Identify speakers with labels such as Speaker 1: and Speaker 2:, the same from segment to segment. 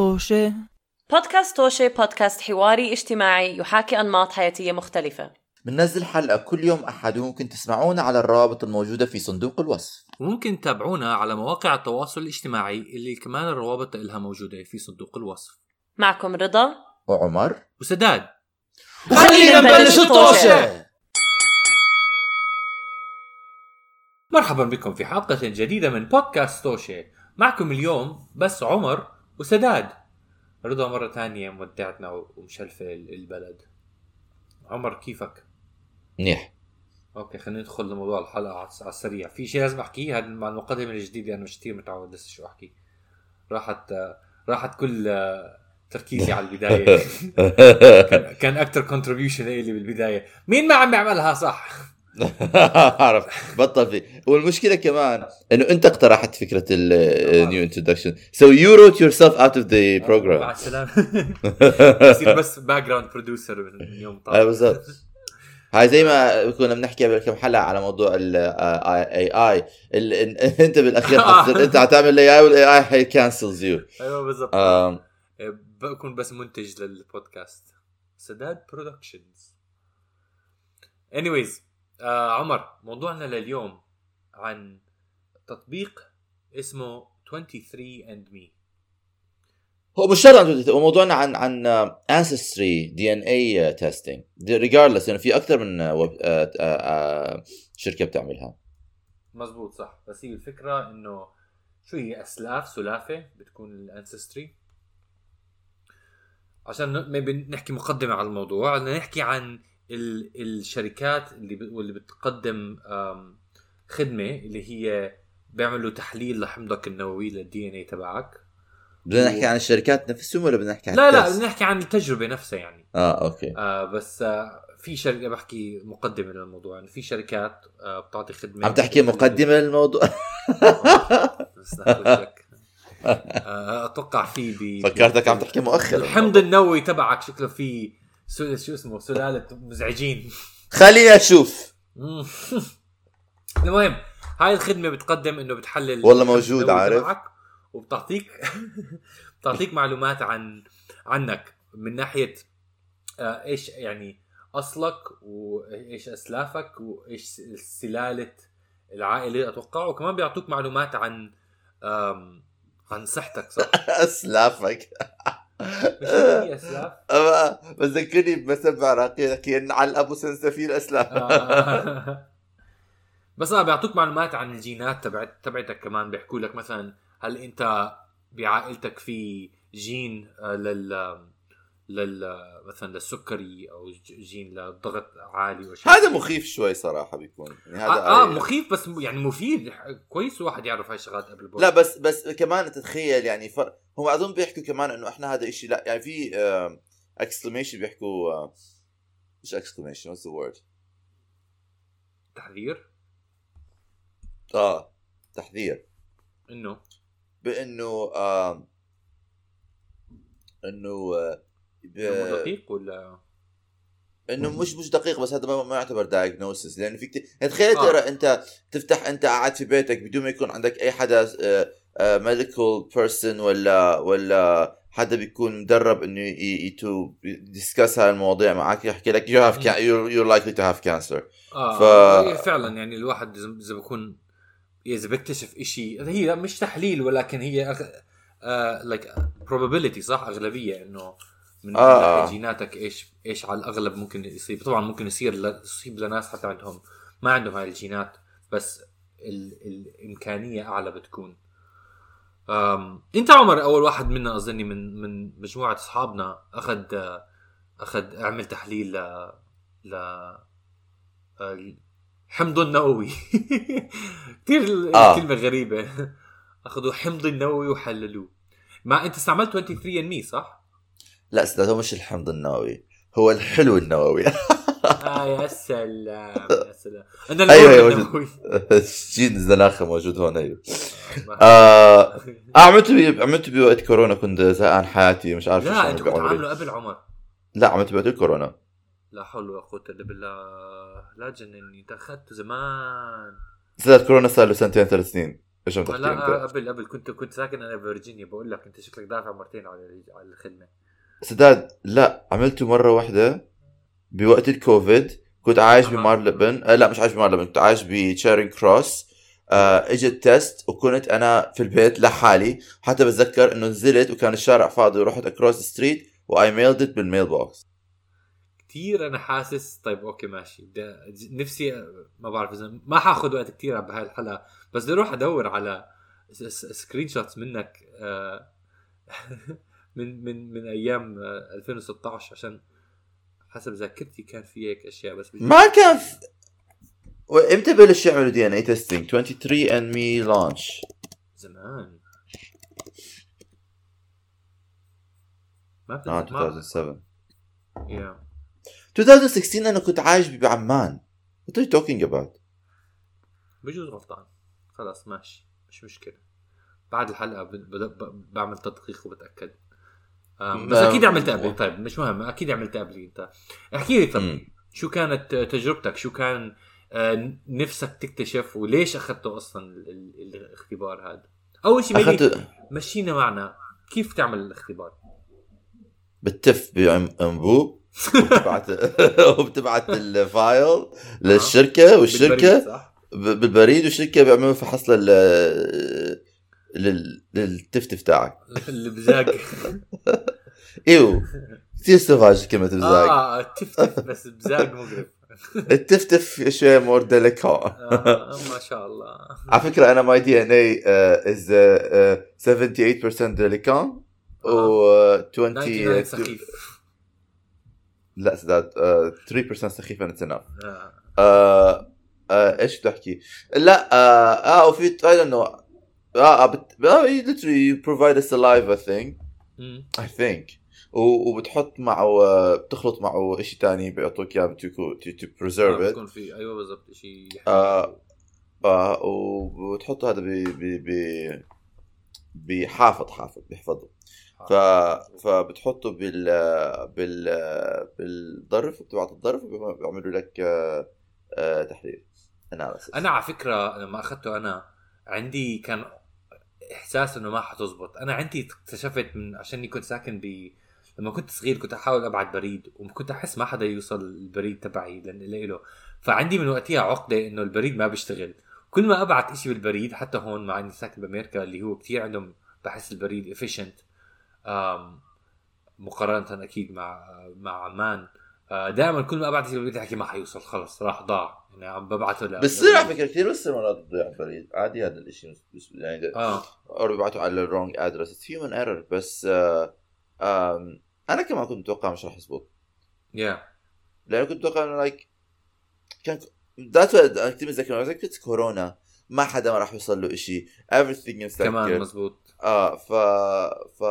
Speaker 1: طوشة.
Speaker 2: بودكاست توشي بودكاست حواري اجتماعي يحاكي أنماط حياتية مختلفة.
Speaker 3: بننزل حلقة كل يوم أحد وممكن تسمعونا على الروابط الموجودة في صندوق الوصف.
Speaker 4: وممكن تتابعونا على مواقع التواصل الاجتماعي اللي كمان الروابط لها موجودة في صندوق الوصف.
Speaker 2: معكم رضا.
Speaker 3: وعمر.
Speaker 4: وسداد.
Speaker 2: خلينا نبلش الطوشة.
Speaker 4: مرحبا بكم في حلقة جديدة من بودكاست توشي معكم اليوم بس عمر وسداد. رضا مرة ثانية مودعتنا ومشلفة البلد. عمر كيفك؟
Speaker 3: منيح.
Speaker 4: okay خلينا ندخل لموضوع الحلقة على السريع. في شيء لازم أحكيه؟ هذا مع المقدمة الجديدة أنا مش كثير متعود لسه شو أحكي. راحت راحت كل تركيزي على البداية. كان كان أكثر contribution لي بالبداية. مين ما عم يعملها صح؟
Speaker 3: عرف بطل فيه. والمشكلة كمان إنه أنت اقترحت فكرة ال new introduction so you wrote yourself out of the program.
Speaker 4: مع السلامة بصير بس background producer من يوم وطالع
Speaker 3: بالضبط. هاي زي ما كنا بنحكي قبل كم حلقة على موضوع ال AI أنت بالأخير أنت حتعمل AI وال AI حي cancels you
Speaker 4: أيوه بالضبط.
Speaker 3: Um,
Speaker 4: بكون بس منتج للبودكاست. سداد Productions anyways. آه عمر موضوعنا لليوم عن تطبيق اسمه 23 and me.
Speaker 3: هو مش شرط عن هو موضوعنا عن عن ancestry DNA testing regardless إنه في أكثر من آه، آه، آه، شركة بتعملها.
Speaker 4: مزبوط صح. بس هي الفكرة إنه شو هي؟ أسلاف سلافة بتكون ال ancestry عشان نحكي مقدمة على الموضوع بدنا نحكي عن الشركات اللي. واللي بتقدم خدمة اللي هي بيعملوا تحليل لحمضك النووي للدي ان اي تبعك
Speaker 3: بدنا نحكي عن الشركات نفسهم ولا بدنا نحكي عن
Speaker 4: لا لا؟ بدنا نحكي عن التجربة نفسها يعني
Speaker 3: آه أوكي
Speaker 4: آه بس آه في شركة بحكي مقدمة للموضوع يعني في شركات آه بتعطي خدمة
Speaker 3: عم تحكي مقدمة للموضوع
Speaker 4: بس. آه، أتوقع في ب
Speaker 3: فكرتك عم تحكي مؤخر
Speaker 4: الحمض النووي تبعك شكله في سو- شو اسمه سلاله مزعجين
Speaker 3: خلينا نشوف.
Speaker 4: المهم هاي الخدمة بتقدم إنه بتحلل
Speaker 3: والله موجود، عارف.
Speaker 4: وبتعطيك بتعطيك معلومات عن عنك من ناحية آه، إيش يعني أصلك وإيش أسلافك وإيش سلالة العائلة أتوقع وكمان بيعطوك معلومات عن عن صحتك صح؟ أسلافك اسلاف؟
Speaker 3: أما بذكرني بمسب عراقي لك على أبو سنسفيل اسلاف
Speaker 4: آه. بس آه بيعطوك معلومات عن الجينات تبعت تبعتك كمان بيحكوا لك مثلا هل أنت بعائلتك في جين آه، لل لل مثلا للسكري أو جين للضغط عالي وشيء
Speaker 3: هذا مخيف شوي صراحة بيكون. يعني هذا
Speaker 4: آه, آه مخيف بس يعني مفيد. كويس الواحد يعرف هاي الشغلات قبل البودكاست.
Speaker 3: لا بس بس كمان تتخيل يعني ف... هم أظن بيحكوا كمان إنه إحنا هذا الشيء لا يعني في exclamation بيحكوا آه، مش exclamation what's the word
Speaker 4: تحذير؟
Speaker 3: آه تحذير.
Speaker 4: إنه؟
Speaker 3: بإنه آه إنه آه، ب...
Speaker 4: دقيق ولا؟
Speaker 3: إنه مش مش دقيق بس هذا ما ما يعتبر diagnosis لأنه في كتير يعني تخيل
Speaker 4: آه.
Speaker 3: ترى أنت تفتح أنت قاعد في بيتك بدون ما يكون عندك أي حدا medical person ولا ولا حدا بيكون مدرب إنه to discuss هاي المواضيع معك يحكي لك you have you likely to have cancer
Speaker 4: آه
Speaker 3: ف-
Speaker 4: فعلا يعني الواحد اذا بكون إذا بيكتشف إشي هي مش تحليل ولكن هي أغ... آه like probability صح؟ أغلبية إنه من
Speaker 3: آه،.
Speaker 4: جيناتك إيش إيش على الأغلب ممكن يصيب طبعا ممكن يصير. يصيب لناس حتى عندهم ما عندهم هاي الجينات بس ال... الإمكانية أعلى بتكون أم... أنت عمر أول واحد منا أظني من من مجموعة أصحابنا أخذ أخذ أعمل تحليل ل ل الحمض النووي كثير
Speaker 3: آه.
Speaker 4: الكلمة غريبة اخذوا حمض النووي وحللوه ما أنت استعملت 23 ان مي صح؟
Speaker 3: لا أستاذ هو مش الحمض النووي هو الحلو النووي.
Speaker 4: آه يا سلام يا سلام. أنا
Speaker 3: أيوة،
Speaker 4: الأول
Speaker 3: أيوة،
Speaker 4: النووي
Speaker 3: جين زناخه موجود هون أيوه. آه آه، عملت بي عملت بوقت كورونا كنت زهقان حياتي مش عارف شو
Speaker 4: لا كنتوا
Speaker 3: بعمري.
Speaker 4: عامله قبل عمر.
Speaker 3: لا عملت بوقت الكورونا
Speaker 4: لا حول ولا قوة إلا بالله. لا تجنني انت اخذته زمان.
Speaker 3: زاد كورونا صار له سنتين ثلاث سنين. إيش عم تحكي
Speaker 4: لا
Speaker 3: أنت؟
Speaker 4: قبل قبل. كنت كنت ساكن أنا بفرجينيا بقول لك أنت شكلك دافع مرتين على على الخدمة.
Speaker 3: سداد لا عملته مرة واحدة بوقت الكوفيد. كنت عايش
Speaker 4: أها.
Speaker 3: بمارلبن آه لا مش عايش بمارلبن كنت عايش بتشارينج كروس. آه اجت test وكنت أنا في البيت لحالي. حتى بتذكر إنه نزلت وكان الشارع فاضي ورحت across street و I mailed it بال mailbox
Speaker 4: كثير أنا حاسس طيب أوكي ماشي. بدي- نفسي ما بعرف إذا ما حاخذ وقت كثير بهاي الحلقة بس بدي أروح أدور على screenshots منك آه، من من من أيام آه، 2016 عشان حسب ذاكرتي كان في هيك أشياء بس
Speaker 3: ما كان في... إمتى بلش يعملوا DNA testing؟ 23 and me launch.
Speaker 4: زمان. ما
Speaker 3: آه
Speaker 4: بتذكر ما
Speaker 3: 2007
Speaker 4: يا
Speaker 3: 2016 أنا كنت عايش بعمان. What are you talking about?
Speaker 4: بجوز غلطان. خلاص ماشي. مش مشكلة. بعد الحلقة ب... ب... ب... بعمل تدقيق وبتأكد. بس
Speaker 3: ما-
Speaker 4: أكيد عملت قبلي طيب مش مهم. أكيد عملت قبلي أنت. احكي لي طب. شو كانت تجربتك؟ شو كان آه، نفسك تكتشف؟ وليش ال... ال... الاختبار هذا؟ أول شيء
Speaker 3: اخذت
Speaker 4: مشينا معنا. كيف تعمل الاختبار؟
Speaker 3: بتف بانبوب وبتبعت وبتبعت ال
Speaker 4: file للشركة
Speaker 3: والشركة. بالبريد، والشركة بيعملوا فحص لل لل للتفتف تاعك
Speaker 4: البزاق
Speaker 3: إيوه. كثير sauvage كلمة بزاق
Speaker 4: آه تفتف بس بزاق مقرف
Speaker 3: التفتف شوي more délicat
Speaker 4: آه ما شاء الله.
Speaker 3: على فكرة أنا my DNA is 78% délicat و
Speaker 4: 99
Speaker 3: 20
Speaker 4: سخيف.
Speaker 3: لا سداد آه، 3% سخيف أنا
Speaker 4: آه.
Speaker 3: آه آه إيش بتحكي؟ لا آه, وفي I don't know. آه, آه بت... آه you literally you provide وبتحط معه آه، بتخلط معه شيء ثاني بيعطوك إياه
Speaker 4: آه،
Speaker 3: preserve it.
Speaker 4: بكون في أيوه بالضبط شيء
Speaker 3: آه آه وبتحط هذا ب ب ب بحافظ حافظ بيحفظه. ف فبتحطه بال بال بالظرف وبتبعت الظرف وبيعملوا لك آه، آه، تحليل اناليسيس
Speaker 4: أنا على فكرة لما أخذته أنا عندي كان إحساس إنه ما حتزبط. أنا عندي اكتشفت من عشاني كنت ساكن ب لما كنت صغير كنت أحاول أبعت بريد وكنت أحس ما حدا يوصل البريد تبعي لأن له فعندي من وقتها عقدة إنه البريد ما بيشتغل. كل ما أبعت إشي بالبريد حتى هون مع إني ساكن بأمريكا اللي هو كثير عندهم بحس البريد efficient مقارنة أكيد مع مع عمان. دائما كل ما أبعت شيء بالبريد احكي ما حيوصل خلص راح ضاع. يعني عم ببعته ل-
Speaker 3: بتصير على فكرة كثير بس مرات بتضيع البريد. عادي هذا الشيء يعني
Speaker 4: آه.
Speaker 3: أو بيبعتوا على ال wrong address it's human error بس آه آم، أنا كمان كنت متوقع مش راح يزبط
Speaker 4: يا
Speaker 3: لأنه كنت متوقع إنه like كان ذات أنا كنت كورونا ما حدا ما راح يوصل له شيء everything
Speaker 4: كمان
Speaker 3: مسكر
Speaker 4: مزبوط
Speaker 3: آه ف ف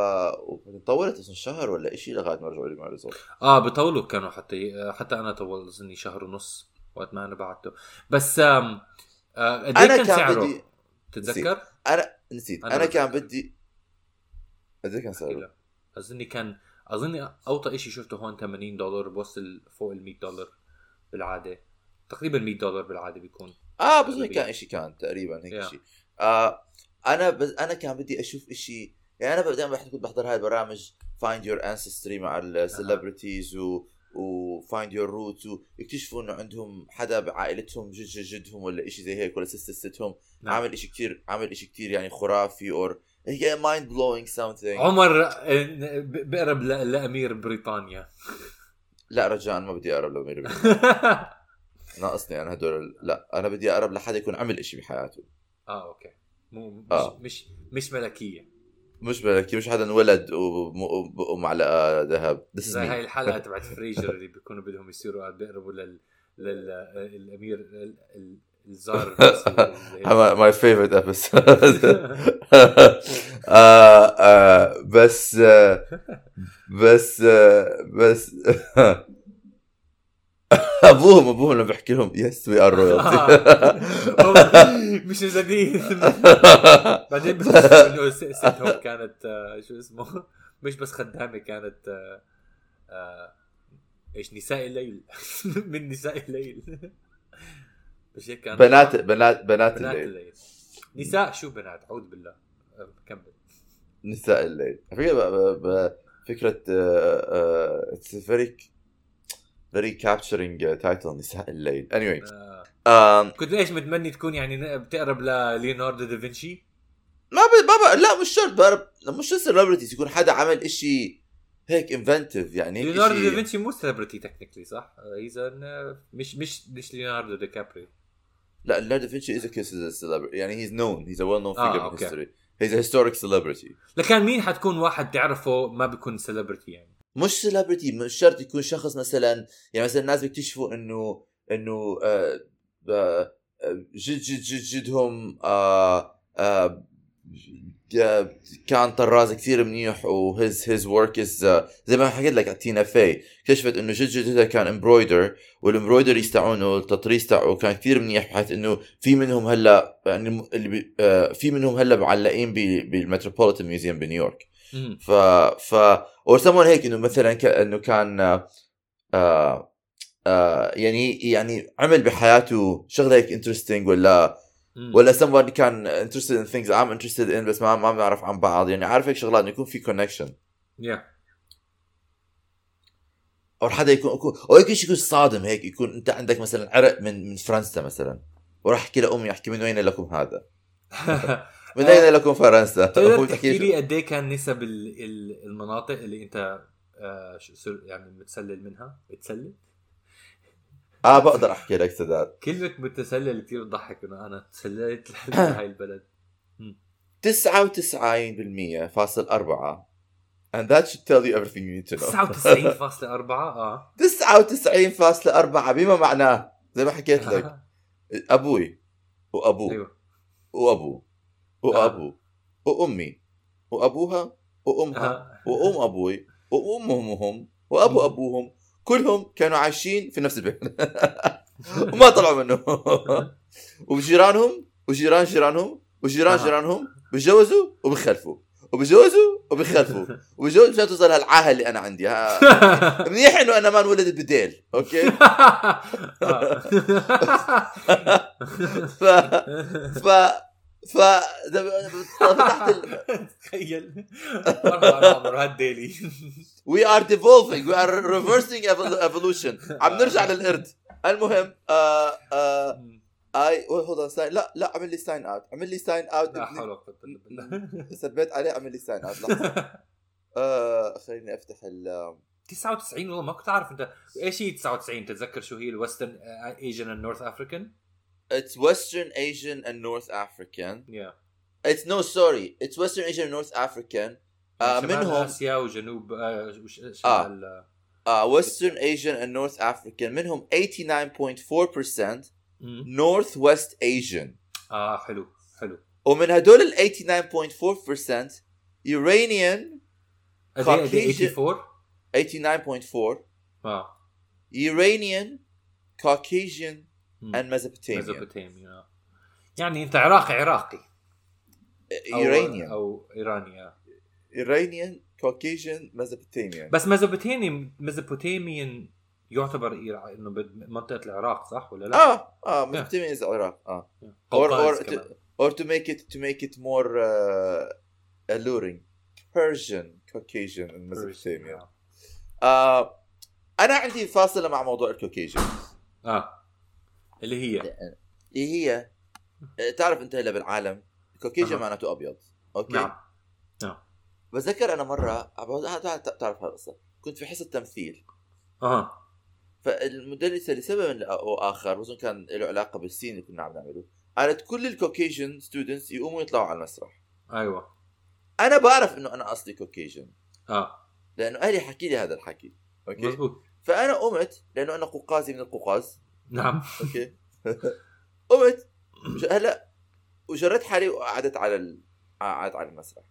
Speaker 3: طولت أصلا شهر ولا شيء لغاية ما رجعوا لي مع ال
Speaker 4: result. آه بيطولوا كانوا حتى حتى أنا طول اظني شهر ونص وقت ما أنا بعته. بس آم آه قد إيه
Speaker 3: أنا
Speaker 4: كان
Speaker 3: كان
Speaker 4: سعره؟
Speaker 3: بدي
Speaker 4: تتذكر؟
Speaker 3: أنا نسيت.
Speaker 4: أنا
Speaker 3: أنا,
Speaker 4: بتذكر.
Speaker 3: كان بدي قد إيه كان سعره؟
Speaker 4: أظني كان اظني اوطى شيء شفته هون 80 دولار بوصل فوق ال 100 دولار بالعادة تقريبا 100 دولار بالعادة بيكون
Speaker 3: آه بس
Speaker 4: أغلبية.
Speaker 3: كان شيء كان تقريبا هيك
Speaker 4: Yeah.
Speaker 3: شيء آه أنا بس أنا كان بدي أشوف شيء يعني أنا دائما كنت بحضر هاي البرامج find your ancestry مع ال celebrities و و find your roots ويكتشفوا إنه عندهم حدا بعائلتهم جد جد جدهم ولا شيء زي هيك ولا سيستم
Speaker 4: نعم.
Speaker 3: عامل شيء كتير عامل شيء كتير يعني خرافي or هي mind blowing something
Speaker 4: عمر بقرب لأمير بريطانيا.
Speaker 3: لا رجاء ما بدي أقرب لأمير ناقصني أنا هدول لا أنا بدي أقرب لحدا يكون عمل شيء بحياته.
Speaker 4: آه أوكي. مو مش
Speaker 3: آه.
Speaker 4: مش مش ملكية.
Speaker 3: مش ملكي مش حدا انولد وم- ومعلقه ذهب.
Speaker 4: زي. هاي الحلقة تبعت Frasier اللي بيكونوا بدهم يصيروا بيقربوا لل للامير الزار
Speaker 3: episode. آه آه بس آه بس آه بس أبوهم أبوهم لما بحكي لهم yes we are royalty
Speaker 4: مش جديد. بعدين بكتشفوا إنه ستهم كانت آه، شو اسمه؟ مش بس خدامة كانت آه، آه، إيش نساء الليل. من نساء الليل. هيك كانت
Speaker 3: بنات بنات بنات
Speaker 4: بنات
Speaker 3: الليل.
Speaker 4: الليل. نساء شو بنات؟ اعوذ بالله. آه، كمل.
Speaker 3: نساء الليل. ب- فكرة it's very very capturing title نساء الليل. Anyway.
Speaker 4: آه. كنت إيش متمني تكون يعني بتقرب لليوناردو دافنشي؟
Speaker 3: ما ب... ما ب... لا مش شرط بقرب مش celebrities يكون حدا عمل إشي هيك inventive يعني
Speaker 4: ليوناردو دافنشي مو celebrity technically صح؟ he's مش مش مش ليوناردو ديكابريو
Speaker 3: لا ليوناردو دافنشي is a celebrity. يعني هيز نون هيز a well known
Speaker 4: آه،
Speaker 3: figure in
Speaker 4: أوكي.
Speaker 3: history. He's a historic celebrity.
Speaker 4: لكان مين حتكون واحد تعرفه ما بيكون celebrity يعني؟
Speaker 3: مش celebrity مش شرط يكون شخص مثلا يعني مثلا الناس بيكتشفوا إنه إنه آه، آه، آه، جد جد جد جدهم آه، آه، آه، كان طراز كثير منيح و his his work is زي ما حكيت لك تينا في اكتشفت إنه جد جدها كان embroiderer وال embroideries تاعونه التطريز تاعه كان كثير منيح بحيث إنه في منهم هلأ يعني آه، في منهم هلأ معلقين بال Metropolitan Museum بنيويورك. ف ف someone هيك إنه مثلا ك... إنه كان آه آه آه يعني يعني عمل بحياته شغلة هيك انترستنج ولا. ولا someone كان interested in things I'm interested in بس ما ما بنعرف عن بعض يعني عارف هيك شغلات إنه يكون في connection
Speaker 4: يا
Speaker 3: أو حدا يكون يكون أو هيك شيء يكون صادم هيك يكون أنت عندك مثلا عرق من من فرنسا مثلا وراح أحكي لأمي أحكي من وين لكم هذا؟ من أين لكم فرنسا؟
Speaker 4: تقدر تحكي لي قد إيه كان نسب ال- ال- المناطق اللي أنت آه، شو- يعني متسلل منها؟ متسلل؟
Speaker 3: آه بقدر أحكي لك سداد.
Speaker 4: كلمة متسلل كثير تضحك إنه أنا تسللت لهي البلد.
Speaker 3: 99% فاصل أربعة. And that should tell you everything you need to know.
Speaker 4: 99.4 آه.
Speaker 3: 99.4 بما معناه زي ما حكيت لك. أبوي وأبوه
Speaker 4: أيوه.
Speaker 3: وأبوه وأبوه وأمي وأبوها وأمها
Speaker 4: آه.
Speaker 3: وأم أبوي وأمهم هم وأبو أبوهم كلهم كانوا عايشين في نفس البيت. وما طلعوا منه وجيرانهم وجيران جيرانهم وجيران
Speaker 4: آه.
Speaker 3: جيرانهم بيتجوزوا وبيخلفوا. وبيتجوزوا وبيخلفوا. وبيتجوزوا مشان توصل هالعاهه اللي أنا عندي. ها. منيح إنه أنا ما انولدت بديل أوكي؟ ف ف ف فتحت.
Speaker 4: تخيل. عمر هال
Speaker 3: daily are devolving. We are reversing evol- evolution. عم نرجع للقرد. المهم آه آه I hold on sign لا لا عمل لي sign out عمل لي sign out
Speaker 4: لا حول ولا بالله.
Speaker 3: ثبت عليه عمل لي sign out آه خليني افتح ال
Speaker 4: 99 والله ما كنت عارف انت إيش هي 99 تتذكر شو هي الويسترن ايجن اند نورث افريكان؟
Speaker 3: It's Western Asian and North African.
Speaker 4: يا
Speaker 3: It's no sorry. It's Western Asian and North African. آه
Speaker 4: شمال
Speaker 3: منهم
Speaker 4: اسيا وجنوب آه، وش- شمال آه.
Speaker 3: آه Western Asian and North African منهم 89.4%
Speaker 4: مم.
Speaker 3: Northwest Asian.
Speaker 4: اه حلو حلو
Speaker 3: ومن هدول ال 89.4% Iranian
Speaker 4: قد ايه قد ايه
Speaker 3: Caucasian-
Speaker 4: 84
Speaker 3: 89.4
Speaker 4: اه
Speaker 3: Iranian Caucasian and Mesopotamian.
Speaker 4: ميزوبوتاميا يعني أنت عراقي عراقي أو
Speaker 3: Iranian
Speaker 4: أو إيراني آه.
Speaker 3: Iranian Caucasian Mesopotamian.
Speaker 4: بس ميزوبوتامي ميزوبوتاميان يعتبر إيرا- إنه منطقة العراق صح ولا لا؟
Speaker 3: آه آه Mesopotamian is Iraq. آه or
Speaker 4: قوقاز
Speaker 3: or to, make it to make it more uh, alluring Persian Caucasian and Mesopotamian
Speaker 4: آه.
Speaker 3: آه أنا عندي فاصلة مع موضوع ال
Speaker 4: Caucasian آه اللي هي.
Speaker 3: اللي هي؟ آه، تعرف أنت هلا بالعالم؟ ال Caucasian
Speaker 4: أها.
Speaker 3: معناته أبيض. أوكي.
Speaker 4: نعم.
Speaker 3: بتذكر أنا مرة تعرف هالقصه كنت في حصة تمثيل.
Speaker 4: أها.
Speaker 3: فالمدرسه لسبب أو آخر بظن كان له علاقة بال scene اللي كنا عم نعمله قالت كل ال Caucasian students يقوموا يطلعوا على المسرح.
Speaker 4: أيوه.
Speaker 3: أنا بعرف إنه أنا أصلي Caucasian
Speaker 4: آه.
Speaker 3: لأنه أهلي حكي لي هذا الحكي. okay؟
Speaker 4: مزبوط
Speaker 3: فأنا قمت لأنه أنا قوقازي من القوقاز.
Speaker 4: نعم.
Speaker 3: okay. قمت هلا وجريت حالي وقعدت على ال... قعدت على المسرح.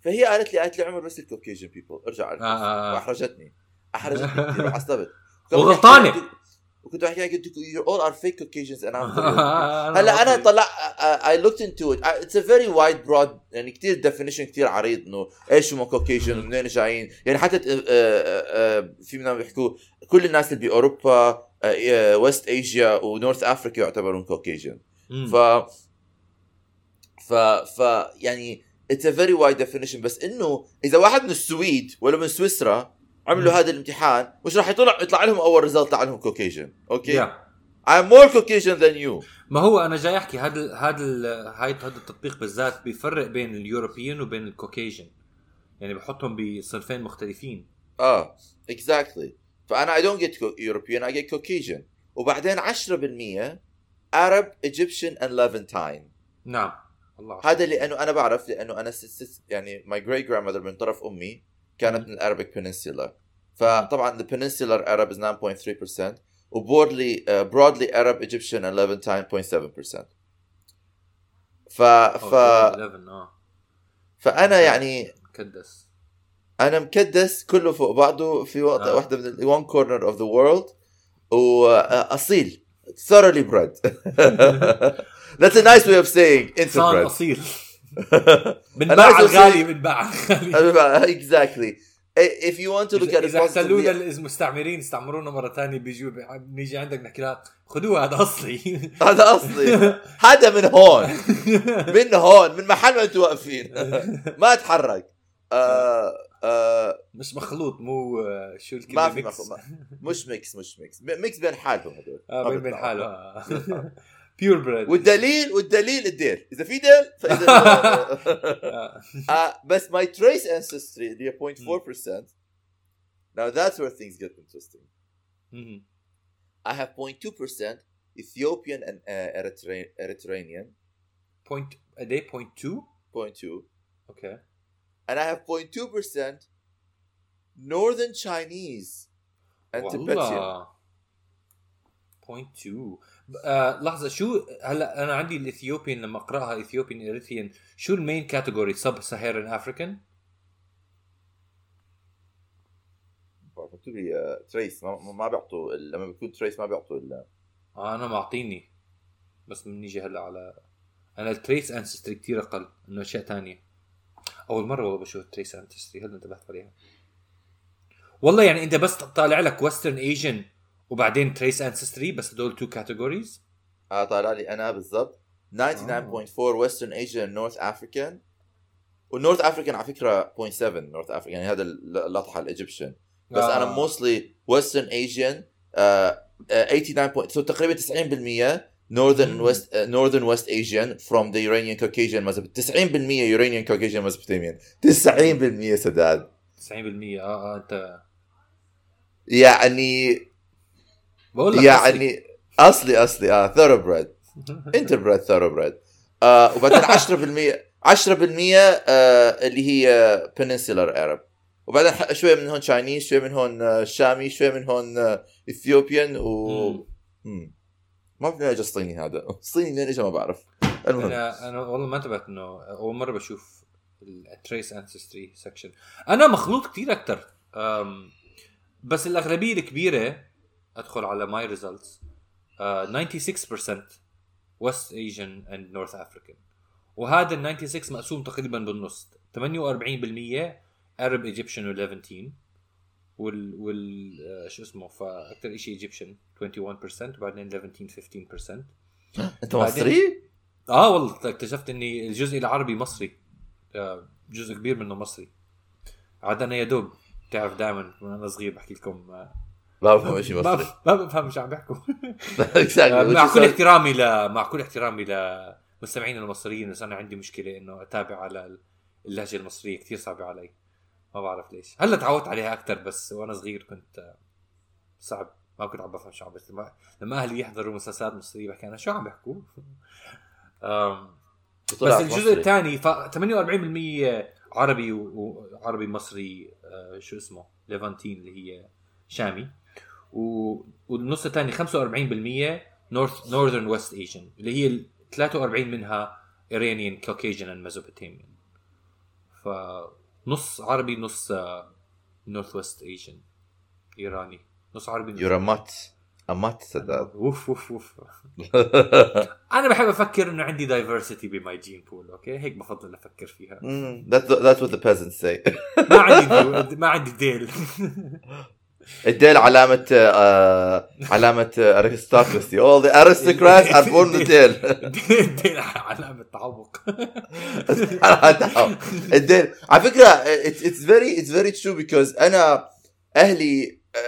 Speaker 3: فهي قالت لي قالت لي عمر بس ال Caucasian people ارجع على
Speaker 4: آه، آه، آه.
Speaker 3: وأحرجتني. أحرجتني كثير وعصبت
Speaker 4: وغلطانة.
Speaker 3: وكنت بحكي لها قلت are fake Caucasians and I'm
Speaker 4: أنا
Speaker 3: هلا
Speaker 4: أنا
Speaker 3: طلع I looked into it. It's a very wide broad يعني كثير definition كثير عريض إنه إيش هم Caucasian ومنين جايين؟ يعني حتى آه، في منهم بيحكوا كل الناس اللي بأوروبا West Asia و North Africa يعتبرون
Speaker 4: Caucasian.
Speaker 3: ف ف ف يعني it's a very wide definition بس إنه إذا واحد من السويد ولا من سويسرا عملوا. هذا الامتحان مش راح يطلع يطلع لهم أول result طلع لهم Caucasian okay
Speaker 4: yeah.
Speaker 3: I'm more Caucasian than you.
Speaker 4: ما هو أنا جاي أحكي هذا هذا هذا التطبيق بالذات بيفرق بين ال Europeans وبين ال Caucasian يعني بحطهم بصنفين مختلفين.
Speaker 3: آه exactly. فأنا I don't get European I get Caucasian وبعدين 10% Arab Egyptian and Levantine
Speaker 4: نعم. الله
Speaker 3: هذا لأنه أنا بعرف لأنه أنا سيس يعني my grandmother من طرف أمي كانت من ال Arabic Peninsula فطبعا ال Peninsula Arab is 9.3% و broadly broadly Arab Egyptian 11.7% ف ف
Speaker 4: 11 آه.
Speaker 3: فأنا يعني
Speaker 4: مكدس.
Speaker 3: أنا مكدس كله فوق بعضه في وقت
Speaker 4: آه.
Speaker 3: واحدة من one corner of the world واصيل thoroughly bred. That's a nice way of saying
Speaker 4: صار
Speaker 3: interbred أصيل.
Speaker 4: بنباع الغالي بنباع الغالي
Speaker 3: exactly. If you want to look at
Speaker 4: إذا احتلونا المستعمرين استعمرونا مرة ثانية بيجوا بنيجي عندك نحكي لها خذوها هذا أصلي.
Speaker 3: هذا أصلي. هذا من هون. من هون من محل ما أنتم واقفين. ما تحرك. آه آه
Speaker 4: مش مخلوط مو آه، شو الكلمة
Speaker 3: ما في. مخلوط. مش mix مش mix. mix بين حالهم هذول آه
Speaker 4: بين بين
Speaker 3: بيطلعوا.
Speaker 4: حاله بيور بريد
Speaker 3: والدليل والدليل الديل. إذا في ديل فإذا آه. بس my trace ancestry اللي هي 0.4% now that's where things get interesting. I have 0.2% Ethiopian and uh, Eritrean, Eritrean
Speaker 4: بوينت قد إيه 0.2
Speaker 3: 0.2
Speaker 4: أوكي
Speaker 3: and I have 0.2% Northern Chinese and Tibetan.
Speaker 4: والله 0.2 آه لحظة شو هلا أنا عندي ال Ethiopian لما أقرأها Ethiopian Eritrean شو ال main category Sub-Saharan African
Speaker 3: مكتوب لي trace ما, ما بيعطوا لما بيكون trace ما بيعطوا ال-
Speaker 4: آه أنا معطيني. بس بنيجي هلا على أنا ال trace ancestry كثير أقل إنه أشياء تانية. أول مرة والله بشوف ال trace ancestry هلا انتبهت عليها. والله يعني أنت بس طالع لك ويسترن ايجن وبعدين trace ancestry بس هدول two categories
Speaker 3: آه طالع لي أنا بالضبط. 99.4 Western Asian North African وال North African على فكرة 0.7 North African يعني هذا اللطحة ال Egyptian. بس
Speaker 4: آه.
Speaker 3: أنا mostly Western Asian 89 point so تقريبا 90% northern
Speaker 4: مم.
Speaker 3: west uh, northern west asian from the Iranian Caucasian Mesopotamia 90% Iranian Caucasian Mesopotamian 90% سداد.
Speaker 4: 90% آه آه أنت
Speaker 3: يعني
Speaker 4: بقول لك
Speaker 3: يعني أصلي. أصلي آه thoroughbred. interbred thoroughbred آه وبعدين 10% 10% آه اللي هي Peninsular Arab وبعدين شوية من هون Chinese شوية من هون آه، شامي شوية من هون آه، Ethiopian و
Speaker 4: مم.
Speaker 3: مم. ما منين اجى الصيني هذا. الصيني منين اجى ما بعرف. المهم.
Speaker 4: أنا أنا والله ما انتبهت إنه أول مرة بشوف ال trace ancestry section أنا مخلوط كثير أكثر بس الأغلبية الكبيرة أدخل على my results 96% West Asian and North African وهذا ال 96 مقسوم تقريبا بالنص. 48% Arab Egyptian و Levantine وال وال آه، شو اسمه فاكثر شيء Egyptian 21% وبعدين Levantine 15% أنت
Speaker 3: مصري؟
Speaker 4: آه والله اكتشفت إني الجزء العربي مصري. آه، جزء كبير منه مصري. عاد أنا يا دوب بتعرف دائما وأنا صغير بحكي لكم آه،
Speaker 3: ما بفهم شيء مصري.
Speaker 4: ما بفهم شو عم بيحكوا. آه، مع كل احترامي ل مع كل احترامي لمستمعينا المصريين بس أنا عندي مشكلة إنه أتابع على اللهجة المصرية كثير صعبة علي. ما بعرف ليش. هلا تعودت عليها أكثر بس وأنا صغير كنت صعب. ما كنت عم بفهم شو عم بس لما, أهلي يحضروا مسلسلات مصرية بحكي أنا شو عم بيحكوا؟ بس الجزء. الثاني ف 48% عربي وعربي مصري آه، شو اسمه؟ Levantine اللي هي شامي. و... والنص الثاني 45% north northern West Asian اللي هي ال 43 منها Iranian Caucasian and Mesopotamian فنص عربي نص north West Asian إيراني. نص عربي نص.
Speaker 3: A mutt. سداد
Speaker 4: اوف اوف اوف أنا بحب أفكر إنه عندي diversity ب my gene pool okay؟ هيك بفضل أفكر فيها.
Speaker 3: That's what the peasants say.
Speaker 4: ما عندي ما عندي ديل.
Speaker 3: الديل علامة آه علامة ارستقراطي all the aristocrats are born the tail
Speaker 4: دين علامة تعوق.
Speaker 3: الديل. على فكرة it's, very it's very true because أنا أهلي uh,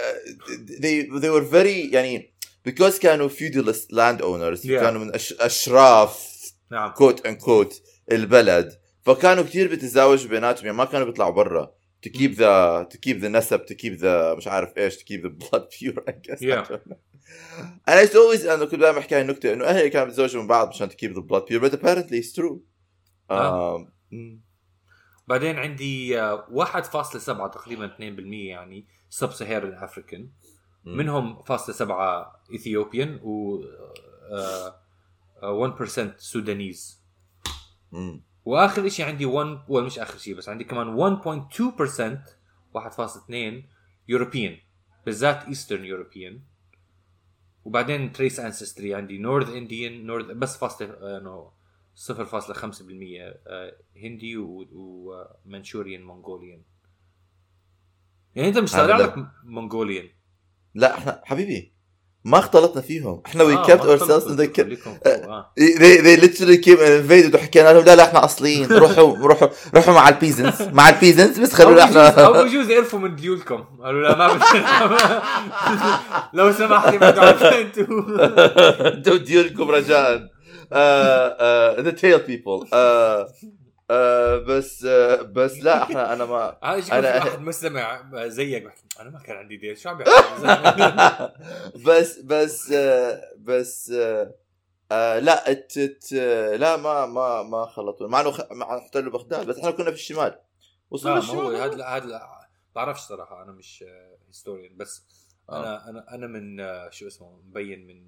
Speaker 3: they they were very يعني because كانوا feudalist landowners
Speaker 4: Yeah.
Speaker 3: كانوا من أش, أشراف
Speaker 4: نعم.
Speaker 3: كوت ان كوت البلد فكانوا كثير بيتزاوجوا بيناتهم يعني ما كانوا بيطلعوا برا. To keep the to keep the نسب to keep the مش عارف إيش to keep the blood pure I guess.
Speaker 4: Yeah.
Speaker 3: أنا used to always أنا كنت دائما أحكي هاي النكته إنه أهلي كانوا بيتزوجوا من بعض مشان to keep the blood pure but apparently it's true.
Speaker 4: آه.
Speaker 3: um, mm,
Speaker 4: بعدين عندي آه، 1.7 تقريبا 2% يعني Sub-Saharan African منهم فاصلة سبعة Ethiopian و آه، آه، 1% Sudanese
Speaker 3: mm.
Speaker 4: واخر شيء عندي 1 well مش آخر شيء بس عندي كمان 1.2% 1.2 European بالذات Eastern European وبعدين trace ancestry عندي North Indian North بس فاصلة انه 0.5% آه، هندي و Manchurian Mongolian يعني أنت مش طالع. لك Mongolian
Speaker 3: لا إحنا حبيبي ما اختلطنا فيهم. إحنا the
Speaker 4: خليكم فوق، آه.
Speaker 3: they they literally came and invaded. وحكينا لهم لا لا إحنا أصليين. روحوا روحوا روحوا مع البيزنس. مع البيزنس بس خلونا
Speaker 4: بجوز أو
Speaker 3: إحنا
Speaker 4: بجوز يعرفوا من ديولكم. قالوا لا ما لو سمحت أنتوا
Speaker 3: أنتوا. ديولكم رجاء. ذا تيل بيبل بس آه، بس لا إحنا أنا ما
Speaker 4: في واحد مستمع زيك بحكي أنا ما كان عندي ديل شو عم
Speaker 3: بس بس آه، بس آه، آه، لا ات آه، لا ما ما ما خلطوا مع إنه خ- مع احتلوا بغداد بس إحنا كنا في الشمال. وصلنا الشمال
Speaker 4: هذا هذا بعرفش صراحة أنا مش historian بس
Speaker 3: آه.
Speaker 4: أنا أنا أنا من آه، شو اسمه مبين من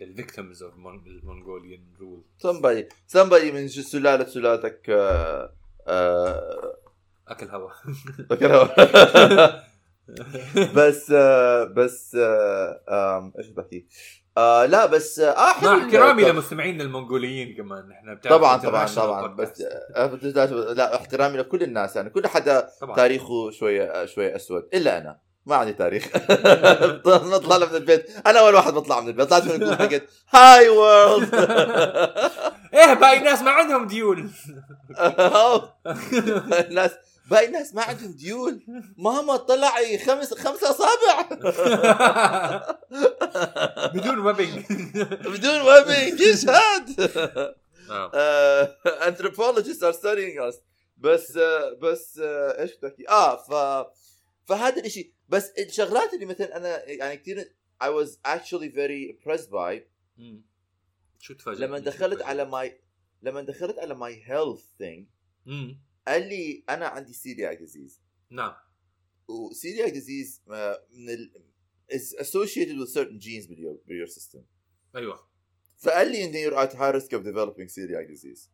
Speaker 4: ال victims of ال Mongolian rule
Speaker 3: somebody somebody من سلالة سلالتك آه، آه،
Speaker 4: أكل هوا.
Speaker 3: فكرة بس آه، بس آه، إيش بحكي؟ آه لا بس آه حلو.
Speaker 4: مع احترامي لمستمعينا المونغوليين كمان. إحنا
Speaker 3: طبعا طبعا طبعا. آه، بس- لا احترامي لكل الناس يعني كل حدا
Speaker 4: طبعا.
Speaker 3: تاريخه شوية شوية أسود. إلا أنا. ما عندي تاريخ. نطلع من البيت. أنا أول واحد بطلع من البيت. طلعت من البيت حكيت هاي وورلد
Speaker 4: إيه باقي الناس ما عندهم ديول
Speaker 3: الناس باقي الناس ما عندهم ذيول ماما طلعي خمس خمسة أصابع.
Speaker 4: بدون webbing
Speaker 3: بدون webbing يشهد
Speaker 4: آه.
Speaker 3: anthropologists are studying us. بس آه، بس آه، إيش كنت احكي آه ف فهذا الإشي. بس الشغلات اللي مثلا أنا يعني كثير I was actually very impressed by.
Speaker 4: شو تفاجئ
Speaker 3: لما دخلت على my لما دخلت على my health
Speaker 4: thing.
Speaker 3: قال لي أنا عندي celiac disease.
Speaker 4: نعم.
Speaker 3: disease آه، من ال is associated with certain genes in your, in your system.
Speaker 4: أيوه.
Speaker 3: فقال لي إن you're at high risk of developing celiac disease.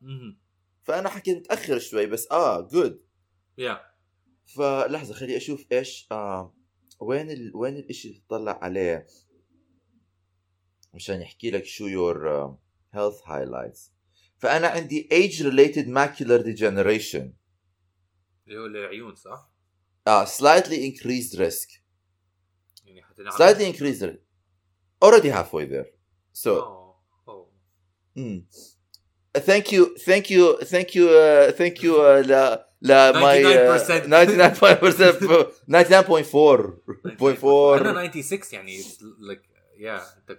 Speaker 3: فأنا حكيت متأخر شوي بس آه good
Speaker 4: yeah
Speaker 3: فلحظه خلي أشوف إيش آه وين ال... وين الاشي اللي تطلع عليه مشان يحكي لك شو uh, health highlights فانا عندي age related macular degeneration
Speaker 4: اللي هو العيون صح؟
Speaker 3: آه slightly increased risk
Speaker 4: يعني حتى نعرف
Speaker 3: slightly increased risk already halfway there so
Speaker 4: أوه. أوه.
Speaker 3: mm. thank you thank you thank you uh, thank you uh, لا uh, 99% 99.4
Speaker 4: أنا 96 يعني like yeah انت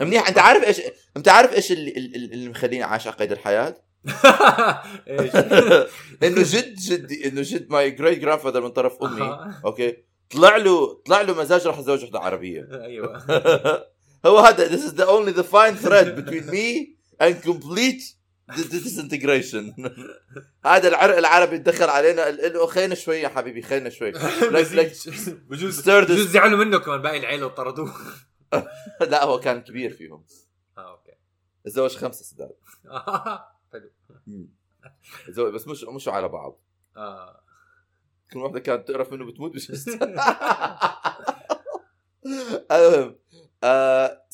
Speaker 3: منيح. أنت عارف إيش أنت عارف إيش اللي, اللي مخليني عايش على قيد الحياة؟
Speaker 4: إيش؟
Speaker 3: انه جد جدي إنه جد my great grandfather من طرف
Speaker 4: أمي.
Speaker 3: okay؟ طلع له طلع له مزاج راح اتزوج وحده عربية.
Speaker 4: أيوه.
Speaker 3: هو هذا this is the only the fine thread between me and complete disintegration. هذا العرق العربي تدخل علينا. قال له خلينا شوي يا حبيبي خلينا شوي.
Speaker 4: بجوز بجوز زعلوا منه كمان باقي العيلة وطردوه.
Speaker 3: لا هو كان كبير فيهم.
Speaker 4: آه أوكي.
Speaker 3: تزوج خمسة سداد.
Speaker 4: حلو.
Speaker 3: بس مش مش على بعض.
Speaker 4: آه.
Speaker 3: كل واحدة كانت تعرف منه بتموت. مش المهم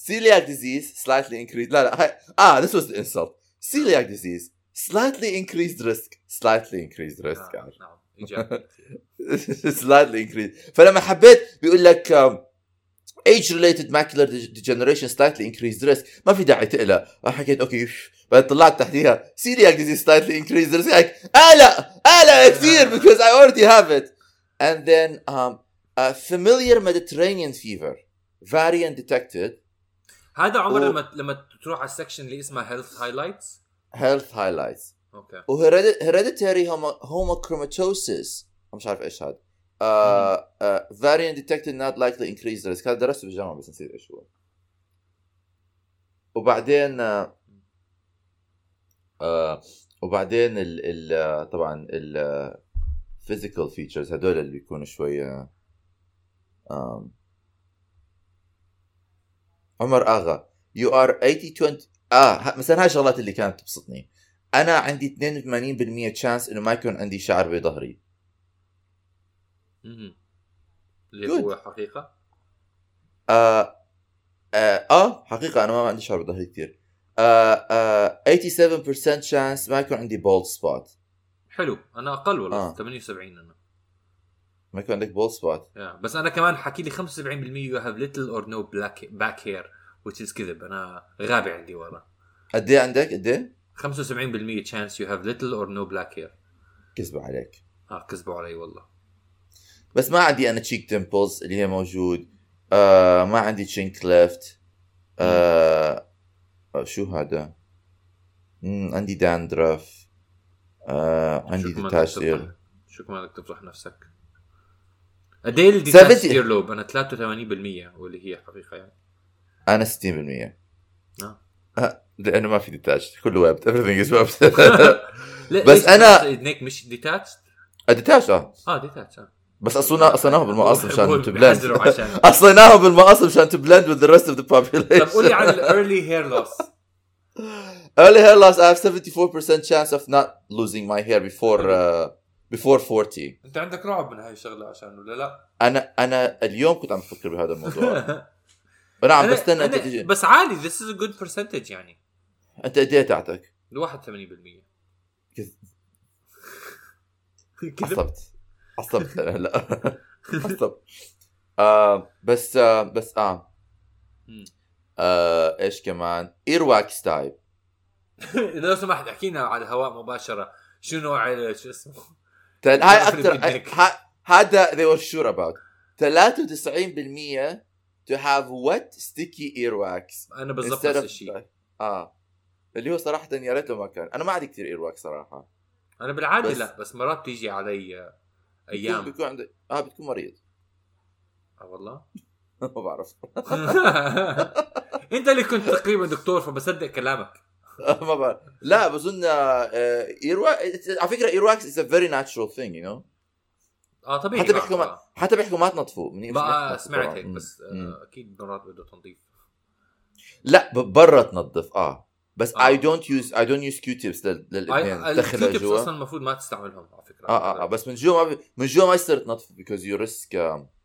Speaker 3: celiac disease slightly increased. لا لا هاي آه this was the insult. celiac disease slightly increased risk slightly increased risk
Speaker 4: نعم نعم ايجابي
Speaker 3: slightly increased فلما حبيت بيقول لك um, age related macular degeneration slightly increased risk ما في داعي تقلق حكيت اوكي بعد طلعت تحتيها celiac disease slightly increased risk like قلق قلق كثير because I already have it and then um, a familiar Mediterranean fever variant detected
Speaker 4: هذا عمر
Speaker 3: و-
Speaker 4: لما لما تروح على ال section اللي اسمها health highlights
Speaker 3: health highlights.
Speaker 4: okay.
Speaker 3: و hereditary hemochromatosis مش عارف إيش هذا. variant detected not likely increased risk. هذا درسته بالجامعة بس نسيت إيش هو. وبعدين uh, uh, وبعدين ال ال آه، طبعا ال physical features هدول اللي بيكونوا شوية um, عمر آغا. You are 80 20 آه مثلا هاي الشغلات اللي كانت تبسطني. أنا عندي 82% chance إنه ما يكون عندي شعر بظهري.
Speaker 4: اللي. هو حقيقة؟
Speaker 3: آه, آه, آه حقيقة أنا ما عندي شعر بظهري كثير آه آه 87% chance ما يكون عندي bald spot
Speaker 4: حلو. أنا أقل والله
Speaker 3: آه.
Speaker 4: 78 أنا.
Speaker 3: ما يكون عندك bald spot
Speaker 4: yeah. بس أنا كمان حكي لي 75% you have little or no black back hair which is كذب. أنا غابة عندي ورا.
Speaker 3: قد إيه عندك؟ قد إيه؟
Speaker 4: 75% chance you have little or no back hair.
Speaker 3: كذبوا عليك.
Speaker 4: آه كذبوا علي والله.
Speaker 3: بس ما عندي أنا cheek dimples اللي هي موجود. آه ما عندي chin cleft آه شو هذا؟ مم عندي dandruff آه عندي
Speaker 4: شو كمان بدك
Speaker 3: detached
Speaker 4: تفضح-
Speaker 3: ear
Speaker 4: شو كمان بدك تفضح نفسك؟ قد إيه الديتاش
Speaker 3: 70.
Speaker 4: اير لوب. أنا 83% واللي هي حقيقة يعني.
Speaker 3: أنا 60%
Speaker 4: آه.
Speaker 3: آه، لأنه ما في ديتاش كله ويب everything is
Speaker 4: لا
Speaker 3: بس
Speaker 4: ليش
Speaker 3: أنا-
Speaker 4: ايدنيك مش ديتاتش
Speaker 3: الديتاش آه.
Speaker 4: آه ديتاتش آه.
Speaker 3: بس اصلنا اصلناه بالمقص
Speaker 4: عشان
Speaker 3: اصلناه بالمقص مشان تو بلند with the rest of the population.
Speaker 4: طب قول لي عن الايرلي هير لوس
Speaker 3: early hair loss I have 74% chance of not losing my hair before uh, before 40
Speaker 4: انت عندك رعب من هاي الشغلة عشان ولا لا؟
Speaker 3: أنا أنا اليوم كنت عم بفكر بهذا الموضوع. أنا عم بستنى
Speaker 4: أنت
Speaker 3: تيجي
Speaker 4: بس عادي this is a good percentage يعني.
Speaker 3: أنت قد إيه تاعتك؟
Speaker 4: ال 81%
Speaker 3: كذب.
Speaker 4: كذب؟
Speaker 3: عصبت. عصبت. أنا هلا عصبت. آه بس آه بس
Speaker 4: آه.
Speaker 3: آه إيش كمان؟ earwax type
Speaker 4: لو سمحت احكي لنا على الهواء مباشرة. شو نوع شو اسمه؟
Speaker 3: تل... هاي أكثر هذا they were sure about. 93% to have wet sticky earwax.
Speaker 4: أنا بالضبط نفس الشيء.
Speaker 3: آه. اللي هو صراحة يا ريت ما كان. أنا ما عندي كثير earwax صراحة.
Speaker 4: أنا بالعادة
Speaker 3: بس-
Speaker 4: لا بس مرات بتيجي علي أيام.
Speaker 3: بيكون عندك آه بتكون مريض.
Speaker 4: آه والله؟
Speaker 3: ما بعرف.
Speaker 4: أنت اللي كنت تقريبا دكتور فبصدق كلامك.
Speaker 3: ما بعرف لا بظن earwax على فكرة earwax is a very natural thing you know
Speaker 4: آه طبيعي
Speaker 3: حتى
Speaker 4: آه،
Speaker 3: بيحكوا ما
Speaker 4: آه.
Speaker 3: حتى بيحكوا ما تنظفوا
Speaker 4: بقى سمعت. هيك. بس. آه، أكيد مرات بده تنظيف
Speaker 3: لا برا تنظف آه بس
Speaker 4: آه.
Speaker 3: I don't use I don't use Q-tips لل- للاثنين تدخلها
Speaker 4: ال Q-tips
Speaker 3: جوا
Speaker 4: أصلا المفروض ما تستعملهم على فكرة
Speaker 3: آه آه, آه بس من جوا ما. من جوا ما يصير تنظف you risk um,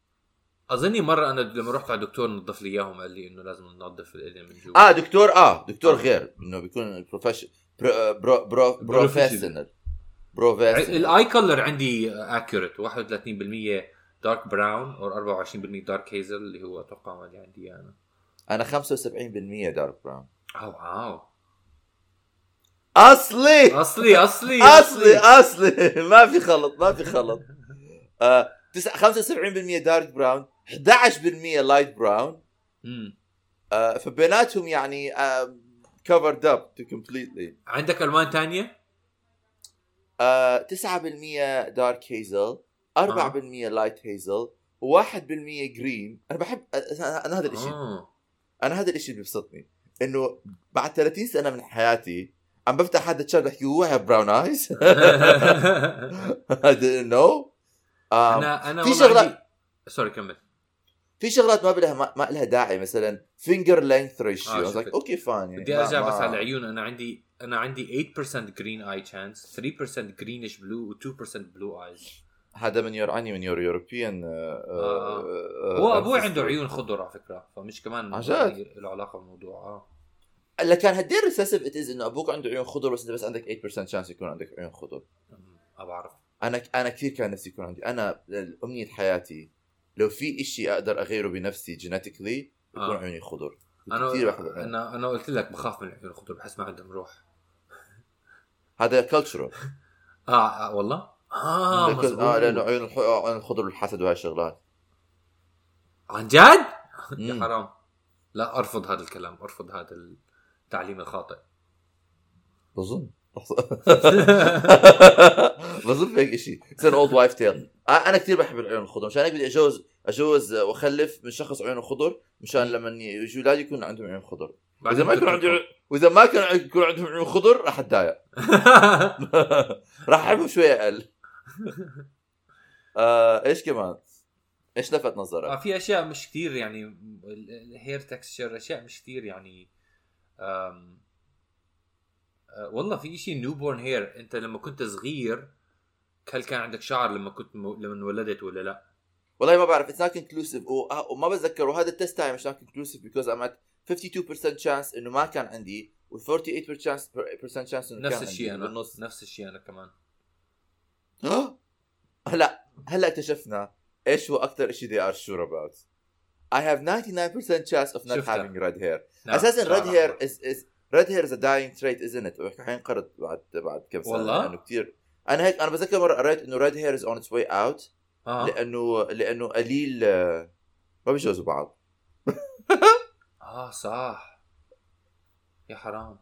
Speaker 4: أظني مرة أنا لما رحت على الدكتور نظف لي إياهم قال لي إنه لازم ننظف الاذن من جوا.
Speaker 3: آه دكتور آه دكتور
Speaker 4: آه.
Speaker 3: غير إنه بيكون profession pro pro pro professional professional
Speaker 4: ال eye color عندي accurate 31% dark brown أو 24% dark hazel اللي هو أتوقع اللي عندي أنا.
Speaker 3: أنا 75% dark brown
Speaker 4: oh wow.
Speaker 3: أصلي
Speaker 4: أصلي أصلي
Speaker 3: أصلي. أصلي. ما في خلط ما في خلط. آه 75% dark brown 11% light
Speaker 4: brown.
Speaker 3: آه فبيناتهم يعني covered up completely
Speaker 4: عندك ألوان تانية؟
Speaker 3: آه 9% dark hazel 4% light hazel و1% green. أنا بحب أنا هذا الشيء أنا هذا الشيء اللي بيبسطني إنه بعد 30 سنة من حياتي عم بفتح هذا ال shot بحكي هو brown eyes um,
Speaker 4: أنا أنا
Speaker 3: في
Speaker 4: عندي sorry كمل.
Speaker 3: في شغلات ما لها ما, لها داعي مثلا finger length ratio
Speaker 4: آه،.
Speaker 3: okay fine يعني
Speaker 4: بدي أرجع
Speaker 3: ما-
Speaker 4: بس على العيون. أنا عندي أنا عندي 8% green eye chance 3% greenish blue و 2% blue eyes
Speaker 3: هذا من your عني من your European
Speaker 4: آه. هو أبوي عنده عيون خضر على فكرة فمش كمان؟ يعني له علاقة بالموضوع آه.
Speaker 3: هلا كان إيه recessive it is إنه أبوك عنده عيون خضر بس أنت بس عندك 8% chance يكون عندك عيون خضر.
Speaker 4: ما بعرف
Speaker 3: أنا أنا كثير كان نفسي يكون عندي أنا أمنية حياتي لو في إشي أقدر أغيره بنفسي genetically يكون
Speaker 4: آه.
Speaker 3: عيوني خضر
Speaker 4: أنا
Speaker 3: كثير العيون.
Speaker 4: أنا أنا قلت لك بخاف من العيون الخضر بحس ما عندهم روح
Speaker 3: هذا cultural
Speaker 4: آه, آه والله آه
Speaker 3: آه
Speaker 4: مزبوط.
Speaker 3: لأنه عيون الح- عيون الخضر والحسد وهاي الشغلات
Speaker 4: عن جد؟
Speaker 3: yeah.
Speaker 4: حرام لا أرفض هذا الكلام أرفض هذا التعليم الخاطئ
Speaker 3: بظن بظن هيك شيء an old wife tale أنا كثير بحب العيون الخضر مشان هيك بدي اتجوز اتجوز وأخلف من شخص عيونه خضر مشان لما يجوا اولادي يكون عندهم عيون خضر. وإذا ما يكون عندي وإذا ما كان يكون عندهم عيون خضر راح أتضايق. راح أحبهم شوي أقل. آه إيش كمان؟ إيش لفت
Speaker 4: آه،
Speaker 3: نظرك؟
Speaker 4: في أشياء مش كثير يعني ال hair texture أشياء مش كثير يعني آم، آه، والله في شيء newborn hair أنت لما كنت صغير هل كان عندك شعر لما كنت م... لما انولدت ولا لا؟
Speaker 3: والله ما بعرف it's not conclusive وما بتذكر. وهذا ال test تاعي مش not conclusive because um it 52% chance إنه ما كان عندي و 48% chance chance إنه
Speaker 4: نفس الشيء أنا.
Speaker 3: بالنص.
Speaker 4: نفس الشيء أنا كمان.
Speaker 3: هلا هلا اكتشفنا إيش هو أكثر شيء they are sure about. I have 99% chance of not
Speaker 4: شفتها.
Speaker 3: having red hair.
Speaker 4: نعم، أساسا
Speaker 3: red hair is is red hair is a dying trait isn't it? حينقرض بعد بعد كم سنة
Speaker 4: والله؟
Speaker 3: لأنه كثير أنا هيك أنا بتذكر مرة قريت إنه red hair is on its way out
Speaker 4: آه.
Speaker 3: لأنه لأنه قليل آه، ما بيجوزوا بعض.
Speaker 4: آه صح. يا حرام.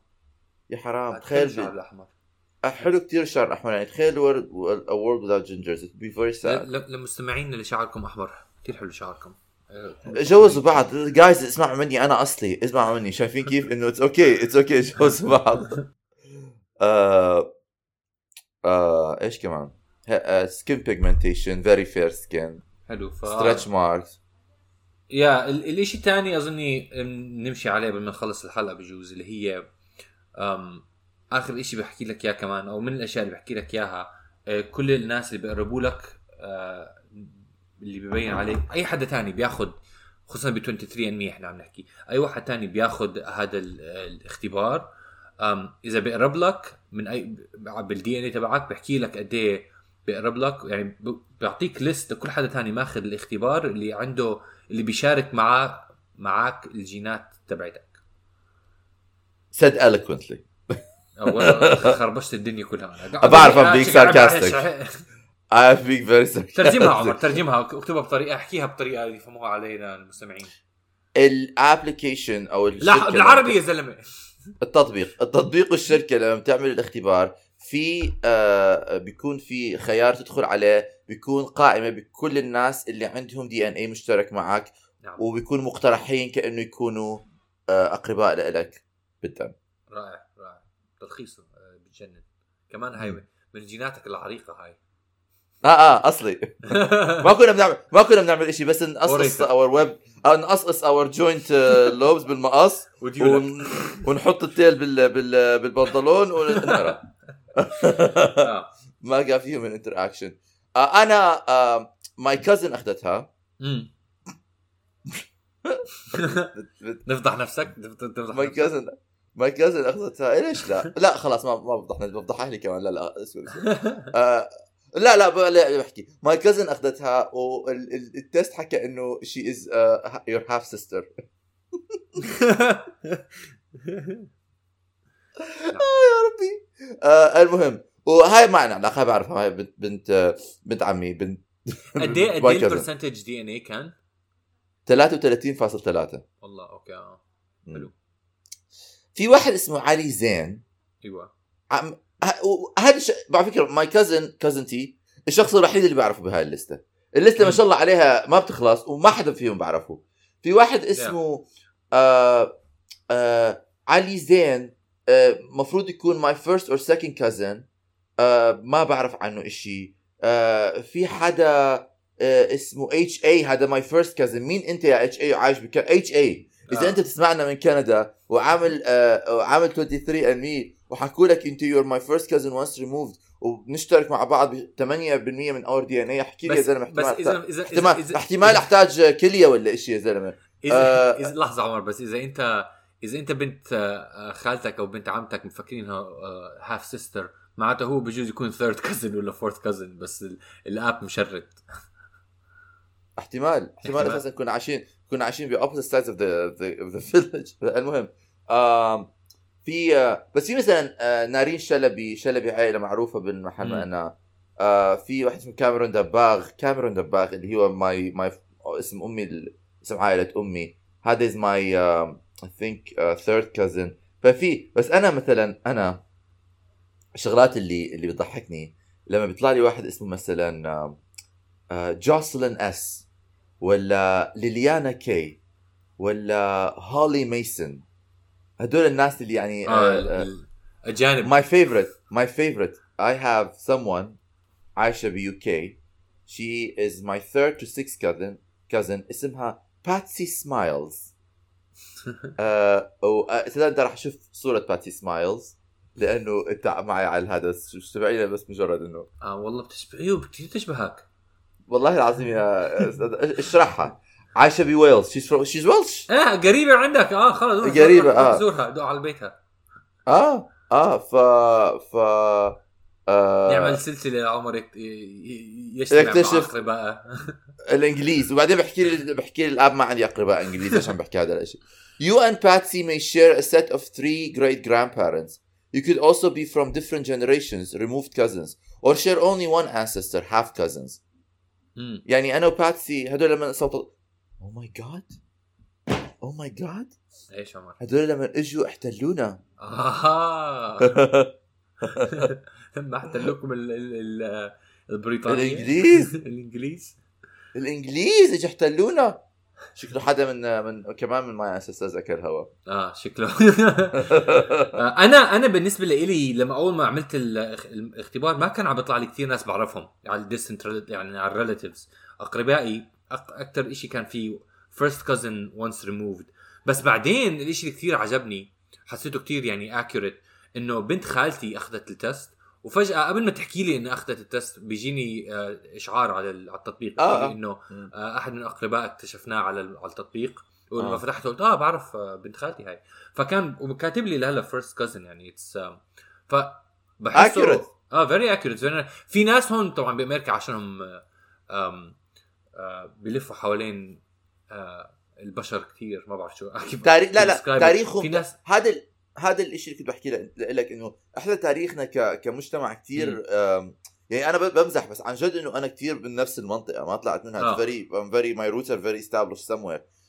Speaker 3: يا حرام.
Speaker 4: تخيل
Speaker 3: بي-
Speaker 4: الأحمر.
Speaker 3: حلو كثير الشعر الاحمر يعني تخيل a world without be very sad.
Speaker 4: ل- لمستمعينا اللي شعركم أحمر. كثير حلو شعركم. آه،
Speaker 3: جوزوا بعض. guys اسمعوا مني أنا أصلي. اسمعوا مني. شايفين كيف؟ إنه it's okay it's okay جوزوا بعض. آه آه إيش كمان؟ skin pigmentation very fair skin
Speaker 4: حلو ف
Speaker 3: stretch marks
Speaker 4: يا ال- الإشي الثاني أظني نمشي عليه قبل ما نخلص الحلقة بجوز اللي هي أم آخر إشي بحكي لك إياه كمان أو من الأشياء اللي بحكي لك إياها آه، كل الناس اللي بيقربوا لك آه، اللي ببين عليك أي حدا تاني بياخد خصوصا ب 23 ان إحنا عم نحكي. أي واحد تاني بياخد هذا ال- الاختبار إذا بيقرب لك من أي بالدي ان اي تبعك بحكي لك قد إيه بيقرب لك. يعني بيعطيك ليست لكل حدا تاني ماخذ الاختبار اللي عنده اللي بيشارك معاه معك الجينات تبعتك.
Speaker 3: Said eloquently.
Speaker 4: خربشت الدنيا كلها. أنا.
Speaker 3: بعرف I'm being
Speaker 4: شكراً.
Speaker 3: I speak very sarcastic.
Speaker 4: ترجمها عمر ترجمها. اكتبها بطريقة احكيها بطريقة يفهموها علينا المستمعين.
Speaker 3: الابلكيشن أو
Speaker 4: لا بالعربي يا زلمة.
Speaker 3: التطبيق. التطبيق والشركة لما بتعمل الاختبار في آه بيكون في خيار تدخل عليه بيكون قائمة بكل الناس اللي عندهم دي ان اي مشترك معك
Speaker 4: نعم.
Speaker 3: وبيكونوا مقترحين كأنه يكونوا آه أقرباء لك بالدم
Speaker 4: رائع رائع. تلخيص آه، بتجنن كمان هاي من جيناتك العريقة هاي.
Speaker 3: آه آه أصلي. ما كنا بنعمل ما كنا بنعمل شيء بس نقصقص. اور ويب نقصقص اور جوينت لوبز بالمقص ون... ونحط التيل بال... بال... بالبنطلون ونقرأ.
Speaker 4: آه.
Speaker 3: ما كان فيهم من انتر اكشن آه أنا آه my cousin
Speaker 4: أخذتها. نفضح نفسك؟ تفضح
Speaker 3: my cousin my cousin أخذتها. ليش لا. لا خلاص ما ما بفضح بفضح أهلي كمان. لا لا آه لا لا لا بحكي. my cousin أخذتها وال test حكى إنه she is your half sister يا ربي. آه المهم وهاي ما عنا علاقه بعرفها هاي بنت بنت آه، بنت عمي بنت
Speaker 4: قد إيه قد إيه. ال percentage DNA كان؟
Speaker 3: 33.3
Speaker 4: والله okay آه. حلو.
Speaker 3: في واحد اسمه علي زين.
Speaker 4: أيوه.
Speaker 3: عم هذا. على فكرة my cousin cousin تي الشخص الوحيد اللي بعرفه بهاي الليستة. الليستة ما شاء الله عليها ما بتخلص وما حدا فيهم بعرفه. في واحد اسمه آه آه علي زين آه مفروض يكون my first or second cousin ما بعرف عنه إشي. آه في حدا آه اسمه HA هذا my first cousin مين أنت يا اتش اي عايش اتش اي إذا
Speaker 4: آه.
Speaker 3: أنت بتسمعنا من كندا وعامل آه وعامل 23 and Me وحكوا لك انت يور ماي فيرست كازن وانس ريموفد وبنشترك مع بعض ب 8% من our DNA احكي لي يا
Speaker 4: بس
Speaker 3: زلمة
Speaker 4: بس
Speaker 3: احتمال
Speaker 4: اذا
Speaker 3: احتمال
Speaker 4: إذا-
Speaker 3: احتمال
Speaker 4: إذا-
Speaker 3: أحتاج كلية ولا شيء يا زلمة
Speaker 4: اذا
Speaker 3: آه.
Speaker 4: اذا لحظة عمر بس إذا انت إذا أنت بنت آه، خالتك أو بنت عمتك مفكرينها half sister معناته هو بجوز يكون third cousin ولا fourth cousin بس ال- الأب مشرد
Speaker 3: احتمال احتمال
Speaker 4: احتمال.
Speaker 3: أساسا كنا عايشين كنا عايشين ب opposite sides of the of the village المهم في بس في مثلا آه، نارين شلبي شلبي عائلة معروفة بالمحل أنا. آه، في واحد اسمه كاميرون دباغ كاميرون دباغ اللي هو my my اسم أمي اسم عائلة أمي. هذا is my I think third cousin ففي بس أنا مثلا أنا الشغلات اللي اللي بتضحكني لما بيطلع لي واحد اسمه مثلا آه، آه، جوسلين S ولا ليليانا K ولا هولي ميسون هدول الناس اللي يعني
Speaker 4: آه ال- ال- اجانب
Speaker 3: my favorite my favorite I have someone عايشة ب UK she is my third to sixth cousin cousin. اسمها باتسي سمايلز آه أنت راح أشوف صورة باتسي سمايلز لأنه أنت معي على هذا. شو تبعينا بس مجرد إنه.
Speaker 4: آه والله بتشبه أيوه كثير بتشبهك
Speaker 3: والله العظيم يا اشرحها عايشة بويلز she's from she's Welsh
Speaker 4: آه قريبة عندك آه روح- روح
Speaker 3: آه.
Speaker 4: زورها دوق على بيتها
Speaker 3: آه آه ف ف آه
Speaker 4: يعمل سلسلة عمر يكت- ي- ي- يجتمع مع
Speaker 3: يكتشف.
Speaker 4: اقربائه
Speaker 3: الإنجليز وبعدين بحكي لي بحكي لي الآب ما عندي أقرباء إنجليز عشان بحكي هذا الشيء You and Patsy may share a set of three great grandparents. You could also be from different generations, removed cousins, or share only one ancestor, half cousins. يعني أنا وباتسي هدول لما صوت Oh my god. Oh my god.
Speaker 4: إيش عمر؟
Speaker 3: هدول لما إجوا احتلونا.
Speaker 4: آه. لما احتلوكم ال ال ال البريطانية؟
Speaker 3: الإنجليز.
Speaker 4: الإنجليز.
Speaker 3: الإنجليز اجوا احتلونا. شكله حدا من من كمان من my ancestors أكل هوا.
Speaker 4: آه شكله. أنا أنا بالنسبة لي لما أول ما عملت الاخ- الاختبار ما كان عم بيطلع لي كثير ناس بعرفهم. على ال distant يعني على ال relatives أقربائي أكثر شيء كان فيه فيرست كازن وانس ريموفد بس بعدين الشيء اللي كثير عجبني حسيته كثير يعني accurate إنه بنت خالتي أخذت ال test وفجأة قبل ما تحكي لي إنها أخذت التست بيجيني آه، إشعار على ال- على التطبيق
Speaker 3: آه، آه. إنه.
Speaker 4: آه، أحد من اقربائك اكتشفناه على ال- على التطبيق ولما
Speaker 3: آه.
Speaker 4: فتحته قلت آه بعرف بنت خالتي هاي فكان وكاتب لي لهلا first cousin يعني it's ف بحسه
Speaker 3: Accurate.
Speaker 4: آه very accurate في ناس هون طبعا بأمريكا عشانهم بيلفوا حوالين آه، البشر كثير ما بعرف شو
Speaker 3: تاريخ لا لا. تاريخهم
Speaker 4: في ناس
Speaker 3: هذا ال... هذا الشيء اللي كنت بحكي لك إنه إحنا تاريخنا ك... كمجتمع كثير يعني أنا بمزح بس عن جد إنه أنا كثير من نفس المنطقة ما طلعت منها
Speaker 4: آه.
Speaker 3: very very my roots are
Speaker 4: very.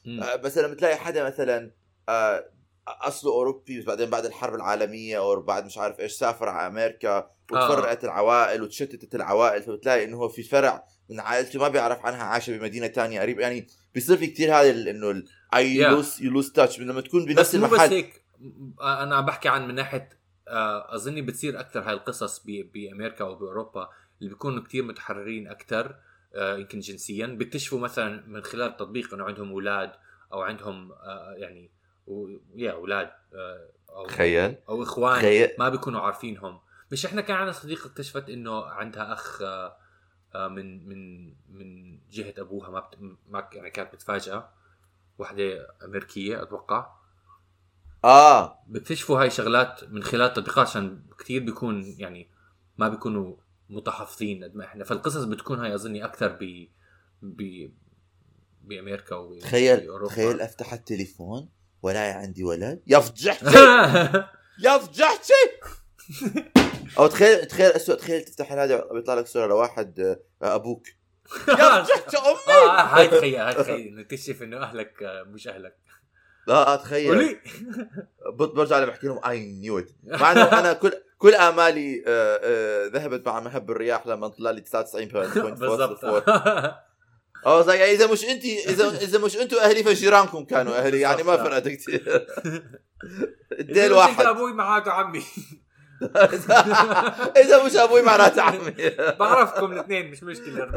Speaker 3: آه، بس لما تلاقي حدا مثلا آه، أصله أوروبي بس بعدين بعد الحرب العالمية أو بعد مش عارف إيش سافر على أمريكا وتفرقت العوائل وتشتتت العوائل فبتلاقي إنه هو في فرع من عائلته ما بيعرف عنها عايشة بمدينة تانية قريب. يعني بيصير في كثير هذا إنه
Speaker 4: I.
Speaker 3: lose you lose touch لما تكون
Speaker 4: بس
Speaker 3: بنفس
Speaker 4: مو بس
Speaker 3: المحل.
Speaker 4: هيك. م- أنا عم بحكي عن من ناحية آه، اظني بتصير أكثر هاي القصص بأمريكا أو باوروبا اللي بيكونوا كتير متحررين أكثر يمكن جنسيا. بيكتشفوا مثلا من خلال التطبيق إنه عندهم أولاد أو عندهم آه، يعني يا أولاد آه، أو
Speaker 3: تخيل.
Speaker 4: أو إخوان
Speaker 3: تخيل.
Speaker 4: ما بيكونوا عارفينهم. مش إحنا كان عندنا صديقة اكتشفت إنه عندها أخ آه، آه، من من من جهة أبوها ما بت... ما يعني كانت متفاجئه وحدة أمريكية أتوقع.
Speaker 3: آه.
Speaker 4: بيكتشفوا هاي شغلات من خلال التطبيقات عشان كثير بيكون يعني ما بيكونوا متحفظين قد ما إحنا. فالقصص بتكون هاي أظني أكثر ب ب بأمريكا و
Speaker 3: تخيل. تخيل أفتح التليفون ولا عندي ولد. يفجحتي! يفجحتي! أو تخيل تخيل اسوء تخيل تفتح هذا بيطلع لك صورة لواحد آه، أبوك. يفجحتي أمي؟
Speaker 4: آه هاي تخيل هاي تخيل نكتشف إنه أهلك آه، مش أهلك.
Speaker 3: لا آه، تخيل.
Speaker 4: ولي
Speaker 3: بط- برجع أنا بحكي لهم اي نيو ات مع إنه أنا كل كل آمالي آه، آه، ذهبت مع مهب الرياح لما طلع لي 99.4
Speaker 4: بالضبط.
Speaker 3: آه زي يعني إذا مش انت اذا إذا مش أنتم أهلي فجيرانكم كانوا أهلي. يعني ما فرقت كثير الديل
Speaker 4: أنت
Speaker 3: واحد
Speaker 4: أبوي معك عمي.
Speaker 3: اذا مش أبوي معناته عمي
Speaker 4: بعرفكم الاثنين مش مشكلة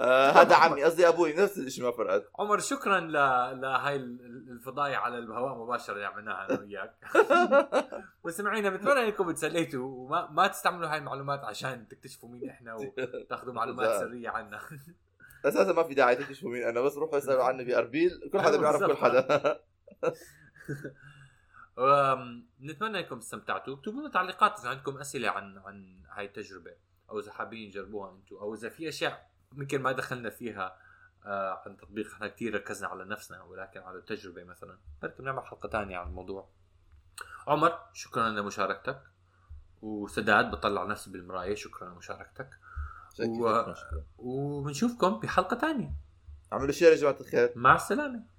Speaker 3: آه، هذا عمي قصدي أبوي نفس الشيء ما فرقت.
Speaker 4: عمر شكرا ل... لهاي ال- الفضايح على الهواء مباشرة اللي عملناها أنا وياك. مستمعينا بتمنى إنكم تسليتوا وما ما تستعملوا هاي المعلومات عشان تكتشفوا مين إحنا وتاخذوا معلومات. سرية عنا.
Speaker 3: أساسا ما في داعي تكتشفوا مين أنا بس روحوا اسألوا عني بأربيل. كل حدا بيعرف كل حدا.
Speaker 4: نتمنى أنكم استمتعتوا؟ اكتبوا لنا تعليقات إذا عندكم أسئلة عن عن هاي التجربة أو إذا حابين تجربوها أنتم أو إذا في أشياء يمكن ما دخلنا فيها آه عن تطبيق إحنا كثير ركزنا على نفسنا ولكن على التجربة مثلا. بركي بنعمل حلقة ثانية عن الموضوع. عمر شكرا لمشاركتك وسداد بطلع نفسي بالمراية شكرا لمشاركتك و... وبنشوفكم بحلقة ثانية
Speaker 3: اعملوا شير يا جماعة الخير.
Speaker 4: مع السلامة.